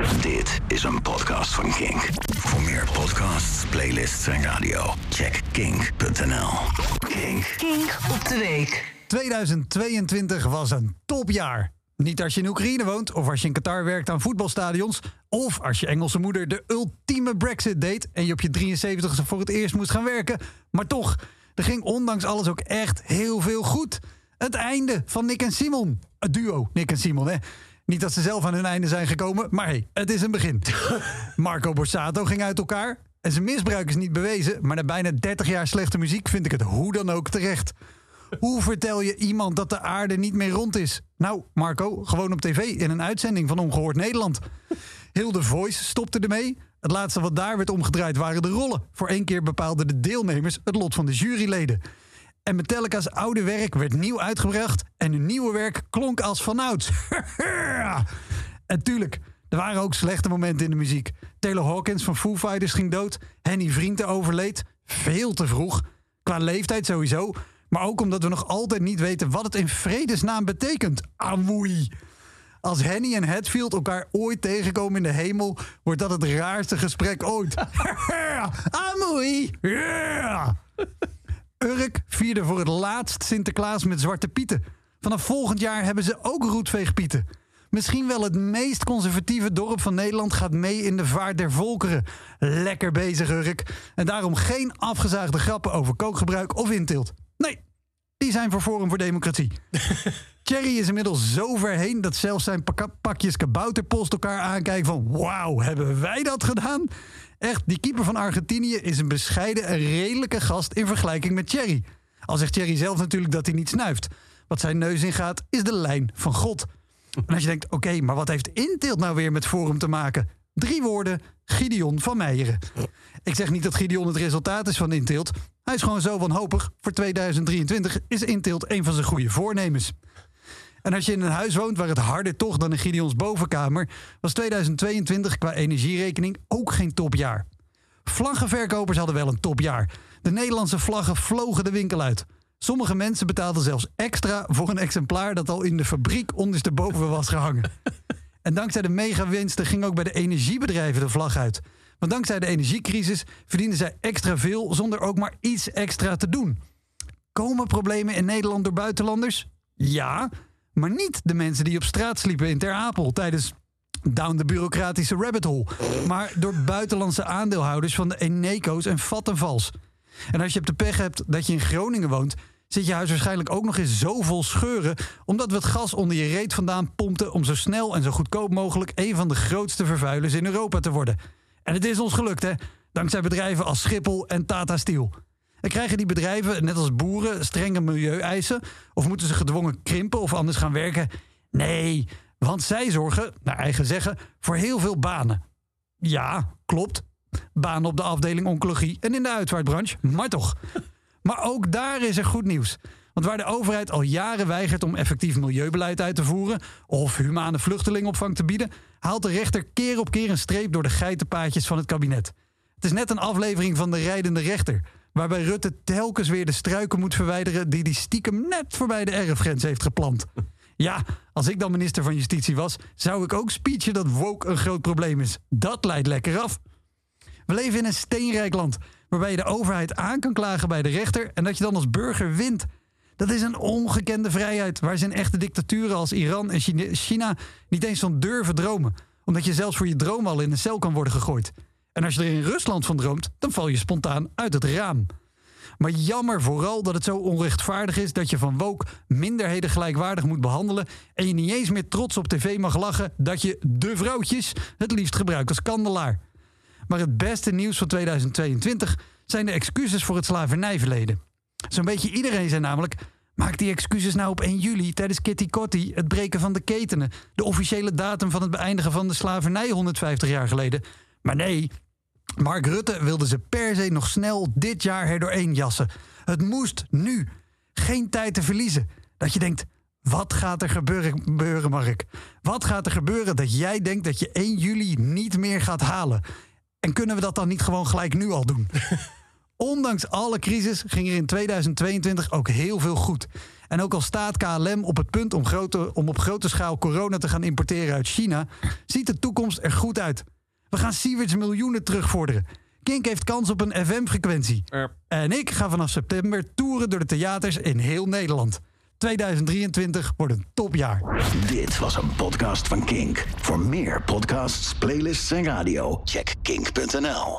Dit is een podcast van Kink. Voor meer podcasts, playlists en radio, check kink.nl. Kink. Kink op de week. 2022 was een topjaar. Niet als je in Oekraïne woont, of als je in Qatar werkt aan voetbalstadions, of als je Engelse moeder de ultieme Brexit deed en je op je 73ste voor het eerst moest gaan werken. Maar toch, er ging ondanks alles ook echt heel veel goed. Het einde van Nick en Simon. Het duo Nick en Simon, hè? Niet dat ze zelf aan hun einde zijn gekomen, maar hey, het is een begin. Marco Borsato ging uit elkaar. En zijn misbruik is niet bewezen, maar na bijna 30 jaar slechte muziek vind ik het hoe dan ook terecht. Hoe vertel je iemand dat de aarde niet meer rond is? Nou, Marco, gewoon op tv in een uitzending van Ongehoord Nederland. Heel de Voice stopte ermee. Het laatste wat daar werd omgedraaid waren de rollen. Voor één keer bepaalden de deelnemers het lot van de juryleden. En Metallica's oude werk werd nieuw uitgebracht en hun nieuwe werk klonk als vanouds. en tuurlijk, er waren ook slechte momenten in de muziek. Taylor Hawkins van Foo Fighters ging dood. Henny Vrienden overleed. Veel te vroeg. Qua leeftijd sowieso. Maar ook omdat we nog altijd niet weten wat het in vredesnaam betekent. Amoei. Als Henny en Hatfield elkaar ooit tegenkomen in de hemel, wordt dat het raarste gesprek ooit. Amoei. Yeah. Urk vierde voor het laatst Sinterklaas met Zwarte Pieten. Vanaf volgend jaar hebben ze ook roetveegpieten. Misschien wel het meest conservatieve dorp van Nederland gaat mee in de vaart der volkeren. Lekker bezig, Urk. En daarom geen afgezaagde grappen over kookgebruik of inteelt. Nee, die zijn voor Forum voor Democratie. Thierry is inmiddels zo ver heen dat zelfs zijn pakjes kabouterpost elkaar aankijken van... wauw, hebben wij dat gedaan? Echt, die keeper van Argentinië is een bescheiden en redelijke gast in vergelijking met Thierry. Al zegt Thierry zelf natuurlijk dat hij niet snuift. Wat zijn neus ingaat, is de lijn van God. En als je denkt, oké, maar wat heeft Inteelt nou weer met Forum te maken? Drie woorden, Gideon van Meijeren. Ik zeg niet dat Gideon het resultaat is van Inteelt. Hij is gewoon zo wanhopig. Voor 2023 is Inteelt een van zijn goede voornemens. En als je in een huis woont waar het harder toch dan in Gideons bovenkamer, was 2022 qua energierekening ook geen topjaar. Vlaggenverkopers hadden wel een topjaar. De Nederlandse vlaggen vlogen de winkel uit. Sommige mensen betaalden zelfs extra voor een exemplaar dat al in de fabriek ondersteboven was gehangen. En dankzij de megawinsten ging ook bij de energiebedrijven de vlag uit. Want dankzij de energiecrisis verdienen zij extra veel zonder ook maar iets extra te doen. Komen problemen in Nederland door buitenlanders? Ja, maar niet de mensen die op straat sliepen in Ter Apel tijdens down de bureaucratische rabbit hole. Maar door buitenlandse aandeelhouders van de Eneco's en Vattenvals. En als je op de pech hebt dat je in Groningen woont, zit je huis waarschijnlijk ook nog eens zo vol scheuren. omdat we het gas onder je reet vandaan pompten om zo snel en zo goedkoop mogelijk een van de grootste vervuilers in Europa te worden. En het is ons gelukt, hè? Dankzij bedrijven als Schiphol en Tata Steel. En krijgen die bedrijven, net als boeren, strenge milieueisen? Of moeten ze gedwongen krimpen of anders gaan werken? Nee, want zij zorgen, naar eigen zeggen, voor heel veel banen. Ja, klopt. Banen op de afdeling oncologie en in de uitvaartbranche, maar toch. Maar ook daar is er goed nieuws. Want waar de overheid al jaren weigert om effectief milieubeleid uit te voeren of humane vluchtelingopvang te bieden, haalt de rechter keer op keer een streep door de geitenpaadjes van het kabinet. Het is net een aflevering van de rijdende rechter, waarbij Rutte telkens weer de struiken moet verwijderen die die stiekem net voorbij de erfgrens heeft geplant. Ja, als ik dan minister van Justitie was, zou ik ook speechen dat woke een groot probleem is. Dat leidt lekker af. We leven in een steenrijk land, waarbij je de overheid aan kan klagen bij de rechter en dat je dan als burger wint. Dat is een ongekende vrijheid waar ze in echte dictaturen als Iran en China niet eens van durven dromen. Omdat je zelfs voor je droom al in een cel kan worden gegooid. En als je er in Rusland van droomt, dan val je spontaan uit het raam. Maar jammer vooral dat het zo onrechtvaardig is dat je van woke minderheden gelijkwaardig moet behandelen en je niet eens meer trots op tv mag lachen dat je de vrouwtjes het liefst gebruikt als kandelaar. Maar het beste nieuws van 2022 zijn de excuses voor het slavernijverleden. Zo'n beetje iedereen zei namelijk: maak die excuses nou op 1 juli tijdens Kitty Kotti, het breken van de ketenen, de officiële datum van het beëindigen van de slavernij 150 jaar geleden. Maar nee, Mark Rutte wilde ze per se nog snel dit jaar er doorheen jassen. Het moest nu. Geen tijd te verliezen. Dat je denkt, wat gaat er gebeuren, Mark? Wat gaat er gebeuren dat jij denkt dat je 1 juli niet meer gaat halen? En kunnen we dat dan niet gewoon gelijk nu al doen? Ondanks alle crisis ging er in 2022 ook heel veel goed. En ook al staat KLM op het punt om, grote, om op grote schaal corona te gaan importeren uit China, ziet de toekomst er goed uit. We gaan Sieverts miljoenen terugvorderen. Kink heeft kans op een FM-frequentie. En ik ga vanaf september toeren door de theaters in heel Nederland. 2023 wordt een topjaar. Dit was een podcast van Kink. Voor meer podcasts, playlists en radio, check kink.nl.